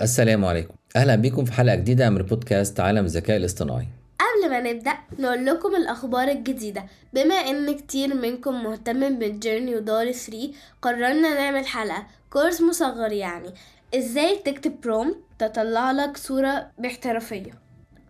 السلام عليكم. أهلا بكم في حلقة جديدة من بودكاست عالم الذكاء الاصطناعي. قبل ما نبدأ نقول لكم الأخبار الجديدة. بما إن كتير منكم مهتم بالجيرني ودار 3 قررنا نعمل حلقة كورس مصغر يعني. إزاي تكتب برومت تطلع لك صورة باحترافية؟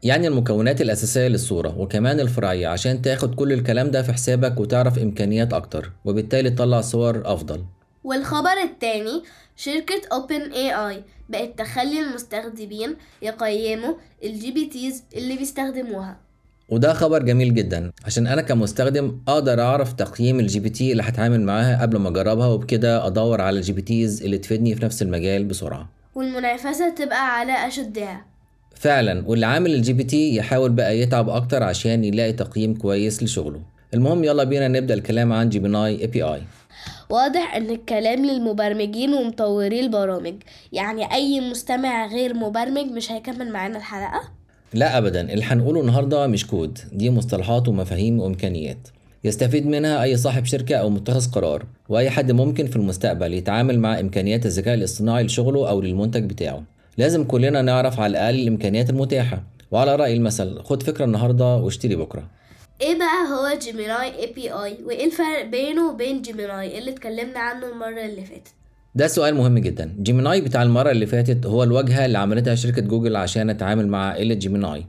يعني المكونات الأساسية للصورة وكمان الفرعية عشان تاخد كل الكلام ده في حسابك وتعرف إمكانيات أكتر وبالتالي تطلع صور أفضل. والخبر التاني شركة Open AI بقت تخلي المستخدمين يقيموا ال GPTs اللي بيستخدموها. وده خبر جميل جدا. عشان أنا كمستخدم أقدر أعرف تقييم ال GPT اللي هتعامل معاها قبل ما أجربها وبكده أدور على ال GPTs اللي تفيدني في نفس المجال بسرعة. والمنافسة تبقى على أشدها. فعلا واللي عامل ال GPT يحاول بقى يتعب أكتر عشان يلاقي تقييم كويس لشغله. المهم يلا بينا نبدأ الكلام عن Gemini API واضح إن الكلام للمبرمجين ومطوري البرامج. يعني أي مستمع غير مبرمج مش هيكمل معانا الحلقة؟ لا ابدا اللي هنقوله النهارده مش كود. دي مصطلحات ومفاهيم وإمكانيات. يستفيد منها أي صاحب شركة أو متخذ قرار وأي حد ممكن في المستقبل يتعامل مع إمكانيات الذكاء الاصطناعي لشغله أو للمنتج بتاعه. لازم كلنا نعرف على الأقل الإمكانيات المتاحة. وعلى رأي المثل خد فكرة النهارده واشتري بكرة. إيه بقى هو Gemini API وايه الفرق بينه وبين Gemini اللي اتكلمنا عنه المرة اللي فاتت؟ ده سؤال مهم جدا. Gemini بتاع المرة اللي فاتت هو الواجهة اللي عملتها شركة جوجل عشان تتعامل مع عائلة Gemini.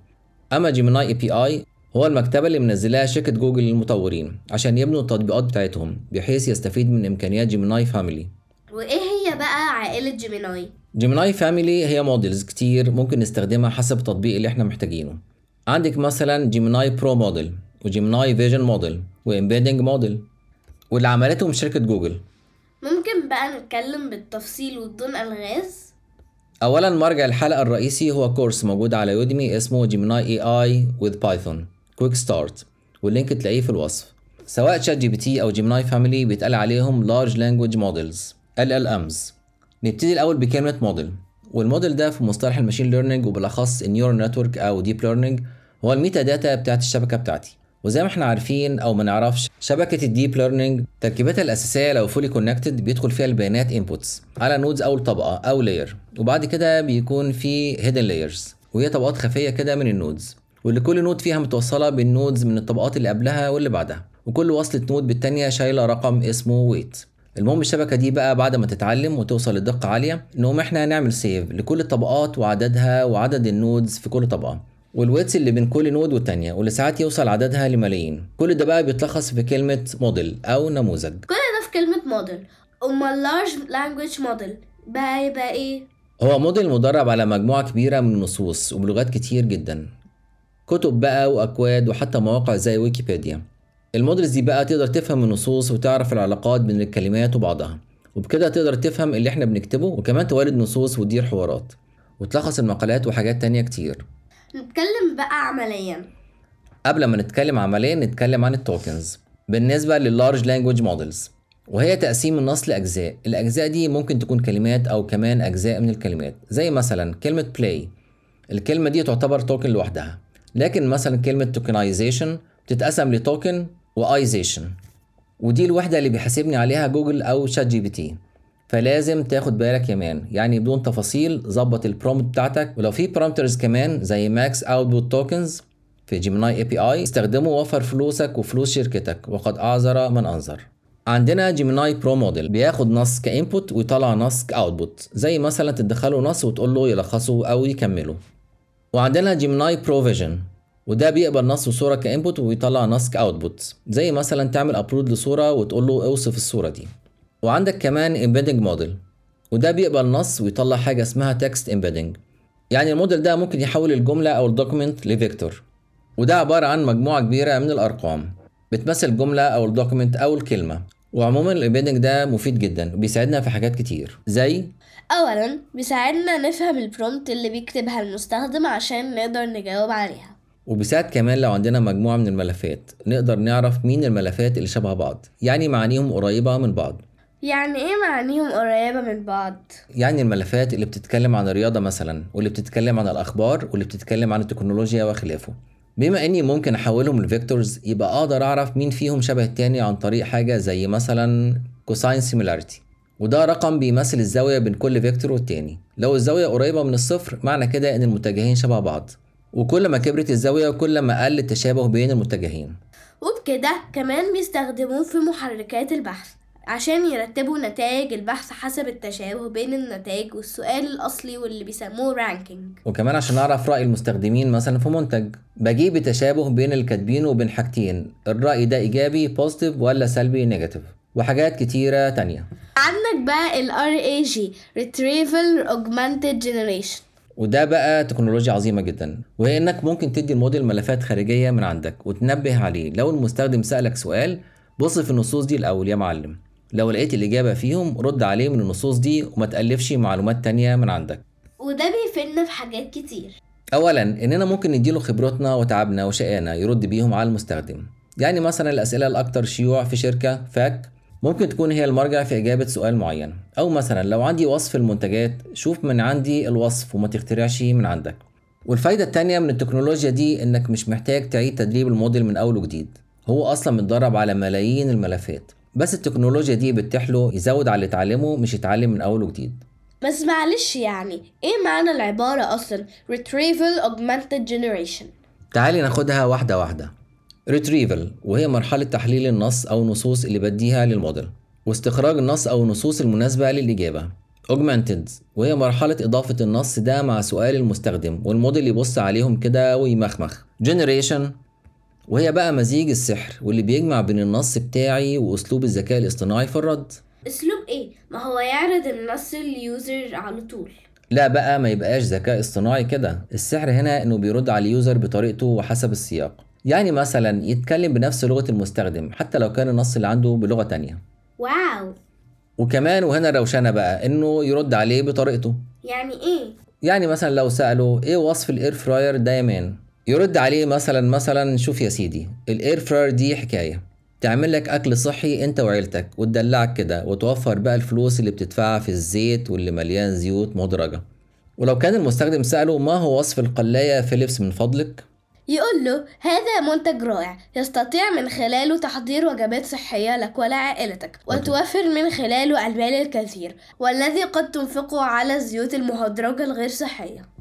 أما Gemini API هو المكتبة اللي منزلاها شركة جوجل للمطورين عشان يبنوا التطبيقات بتاعتهم بحيث يستفيد من إمكانيات Gemini family وايه هي بقى عائلة Gemini؟ Gemini family هي models كتير ممكن نستخدمها حسب التطبيق اللي إحنا محتاجينه. عندك مثلا Gemini Pro model و Gemini Vision model و embedding model واللي عملتهم شركة جوجل. ممكن بقى نتكلم بالتفصيل وبدون ألغاز؟ اولا مرجع الحلقة الرئيسي هو كورس موجود على Udemy اسمه Gemini AI with Python quick start وال link تلاقيه في الوصف. سواء ChatGPT أو Gemini family بيتقال عليهم large language models LLMs نبتدي الأول بكلمة model وال model ده في مصطلح ال machine learning وبالأخص ال neural network أو deep learning هو ال metadata بتاعت الشبكة بتاعتي. وزي ما إحنا عارفين أو ما نعرفش شبكة ال deep learning تركيبتها الأساسية لو fully connected بيدخل فيها البيانات inputs على nodes اول طبقة أو layer وبعد كده بيكون في hidden layers وهي طبقات خفية كده من ال nodes واللي كل node فيها متوصلة بال nodes من الطبقات اللي قبلها واللي بعدها وكل وصلة node بالتانية شايلة رقم اسمه weight المهم الشبكة دي بقى بعد ما تتعلم وتوصل لدقة عالية نقوم إحنا نعمل save لكل الطبقات وعددها وعدد ال nodes في كل طبقة. وال weights اللي بين كل node والتانية واللي ساعات يوصل عددها لملايين. كل ده بقى بيتلخص في كلمة موديل أو نموذج. كل ده في كلمة موديل أما large language model. بقى يبقى إيه؟ هو موديل مدرب على مجموعة كبيرة من النصوص وبلغات كتير جدا. كتب بقى وأكواد وحتى مواقع زي ويكيبيديا. ال models دي بقى تقدر تفهم النصوص وتعرف العلاقات بين الكلمات وبعضها. وبكده تقدر تفهم اللي إحنا بنكتبه وكمان تولد نصوص وتدير حوارات. وتلخص المقالات وحاجات تانية كتير. نتكلم بقى عمليا. قبل ما نتكلم عمليا نتكلم عن ال tokens بالنسبة لل large language models وهي تقسيم النص لأجزاء. الأجزاء دي ممكن تكون كلمات أو كمان أجزاء من الكلمات. زي مثلا كلمة play. الكلمة دي تعتبر token لوحدها. لكن مثلا كلمة tokenization بتتقسم ل token و ization ودي الوحدة اللي بيحاسبني عليها جوجل أو ChatGPT. فلازم تاخد بالك يا man. يعني بدون تفاصيل ظبط ال prompt بتاعتك. ولو في parameters كمان زي max output tokens في Gemini API استخدمه ووفر فلوسك وفلوس شركتك. وقد أعذر من أنذر عندنا Gemini Pro model بياخد نص ك input ويطلع نص ك output زي مثلا تدخله نص وتقول له يلخصه أو يكمله. وعندنا Gemini Pro Vision وده بيقبل نص وصورة ك input ويطلع نص ك output زي مثلا تعمل upload لصورة وتقول له اوصف الصورة دي. وعندك كمان embedding model وده بيقبل نص ويطلع حاجة اسمها text embedding. يعني الموديل ده ممكن يحول الجملة أو ال document ل vector. وده عبارة عن مجموعة كبيرة من الأرقام بتمثل الجملة أو ال document أو الكلمة. وعموما ال embedding ده مفيد جدا وبيساعدنا في حاجات كتير. زي؟ أولا بيساعدنا نفهم البرومت اللي بيكتبها المستخدم عشان نقدر نجاوب عليها. وبيساعد كمان لو عندنا مجموعة من الملفات. نقدر نعرف مين الملفات اللي شبه بعض يعني معانيهم قريبة من بعض. يعني إيه معانيهم قريبة من بعض؟ يعني الملفات اللي بتتكلم عن الرياضة مثلا واللي بتتكلم عن الأخبار واللي بتتكلم عن التكنولوجيا وخلافه. بما إني ممكن أحولهم لفيكتورز يبقى أقدر أعرف مين فيهم شبه التاني عن طريق حاجة زي مثلا cosine similarity وده رقم بيمثل الزاوية بين كل vector والتاني. لو الزاوية قريبة من الصفر معنى كده إن المتجهين شبه بعض. وكل ما كبرت الزاوية كل ما قل التشابه بين المتجهين. وبكده كمان بيستخدموه في محركات البحث. عشان يرتبوا نتائج البحث حسب التشابه بين النتائج والسؤال الأصلي واللي بيسموه ranking وكمان عشان أعرف رأي المستخدمين مثلا في منتج. بجيب تشابه بين اللي كاتبينه وبين حاجتين. الرأي ده إيجابي positive ولا سلبي negative وحاجات كتيرة تانية. عندك بقى ال RAG Retrieval Augmented Generation. وده بقى تكنولوجيا عظيمة جدا. وهي إنك ممكن تدي الموديل ملفات خارجية من عندك وتنبه عليه. لو المستخدم سألك سؤال بص في النصوص دي الأول يا معلم. لو لقيت الإجابة فيهم رد عليه من النصوص دي وما تألفش معلومات تانية من عندك. وده بيفيدنا في حاجات كتير. أولا إننا ممكن نديله خبرتنا وتعبنا وشقانا يرد بيهم على المستخدم. يعني مثلا الأسئلة الأكثر شيوع في شركة فاك ممكن تكون هي المرجع في إجابة سؤال معين. أو مثلا لو عندي وصف المنتجات شوف من عندي الوصف وما تخترعش من عندك. والفايدة التانية من التكنولوجيا دي إنك مش محتاج تعيد تدريب الموديل من أول وجديد. هو أصلا متدرب على ملايين الملفات. بس التكنولوجيا دي بتتيح له يزود على اللي اتعلمه مش يتعلم من أول وجديد. بس معلش يعني إيه معنى العبارة أصلا Retrieval Augmented Generation تعالي ناخدها واحدة واحدة. retrieval وهي مرحلة تحليل النص أو النصوص اللي بديها للموديل واستخراج النص أو النصوص المناسبة للإجابة. augmented وهي مرحلة إضافة النص ده مع سؤال المستخدم والموديل يبص عليهم كده ويمخمخ. generation وهي بقى مزيج السحر واللي بيجمع بين النص بتاعي وأسلوب الذكاء الاصطناعي في الرد. أسلوب إيه؟ ما هو يعرض النص لليوزر على طول. لا بقى ما يبقاش ذكاء اصطناعي كده. السحر هنا إنه بيرد على ال user بطريقته وحسب السياق. يعني مثلا يتكلم بنفس لغة المستخدم حتى لو كان النص اللي عنده بلغة تانية. wow! وكمان وهنا روشنة بقى إنه يرد عليه بطريقته. يعني إيه؟ يعني مثلا لو سأله إيه وصف ال air fryer ده يا man يرد عليه مثلا مثلا شوف يا سيدي ال air fryer دي حكاية. تعمل لك أكل صحي أنت وعيلتك وتدلعك كده وتوفر بقى الفلوس اللي بتدفعها في الزيت واللي مليان زيوت مهدرجة. ولو كان المستخدم سأله ما هو وصف القلاية فيليبس من فضلك؟ يقول له هذا منتج رائع يستطيع من خلاله تحضير وجبات صحية لك ولعائلتك وتوفر من خلاله المال الكثير والذي قد تنفقه على الزيوت المهدرجة الغير صحية.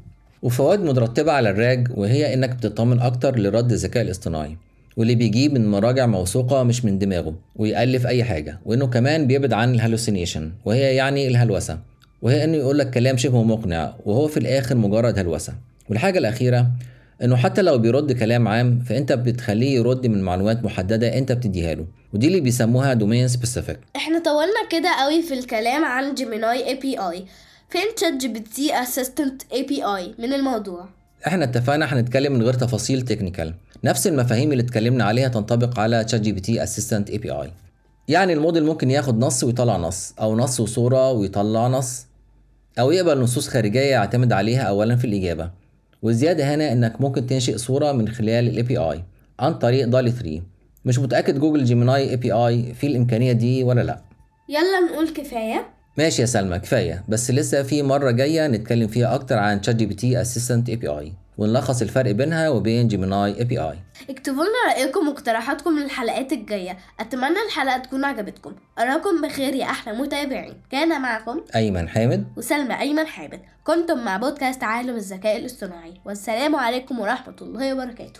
وفوائد مترتبة على ال RAG وهي إنك بتطمن أكتر لرد الذكاء الاصطناعي. واللي بيجيب من مراجع موثوقة مش من دماغه ويألف أي حاجة وإنه كمان بيبعد عن ال hallucination وهي يعني الهلوسة. وهي إنه يقولك كلام شبه مقنع وهو في الآخر مجرد هلوسة. والحاجة الأخيرة إنه حتى لو بيرد كلام عام فأنت بتخليه يرد من معلومات محددة أنت بتديها له. ودي اللي بيسموها domain specific إحنا طولنا كده قوي في الكلام عن جيميناي اي بي اي فين تشات جي بي تي اسيستنت اي بي اي من الموضوع. إحنا اتفقنا هنتكلم من غير تفاصيل technical نفس المفاهيم اللي اتكلمنا عليها تنطبق على تشات جي بي تي اسيستنت اي بي اي يعني الموديل ممكن ياخد نص ويطلع نص أو نص وصورة ويطلع نص أو يقبل نصوص خارجية يعتمد عليها اولا في الإجابة. والزيادة هنا إنك ممكن تنشئ صورة من خلال ال API عن طريق DALL-E 3 مش متأكد جوجل Gemini API في الإمكانية دي ولا لأ. يلا نقول كفاية. ماشي يا سلمى كفاية. بس لسه في مرة جاية نتكلم فيها أكتر عن تشات جي بي تي اسيستنت اي بي اي ونلخص الفرق بينها وبين Gemini API اكتبوا لنا رأيكم واقتراحاتكم للحلقات الجاية. أتمنى الحلقة تكون عجبتكم. أراكم بخير يا أحلى متابعين. كان معكم أيمن حامد. وسلمى أيمن حامد. كنتم مع بودكاست عالم الذكاء الاصطناعي. والسلام عليكم ورحمة الله وبركاته.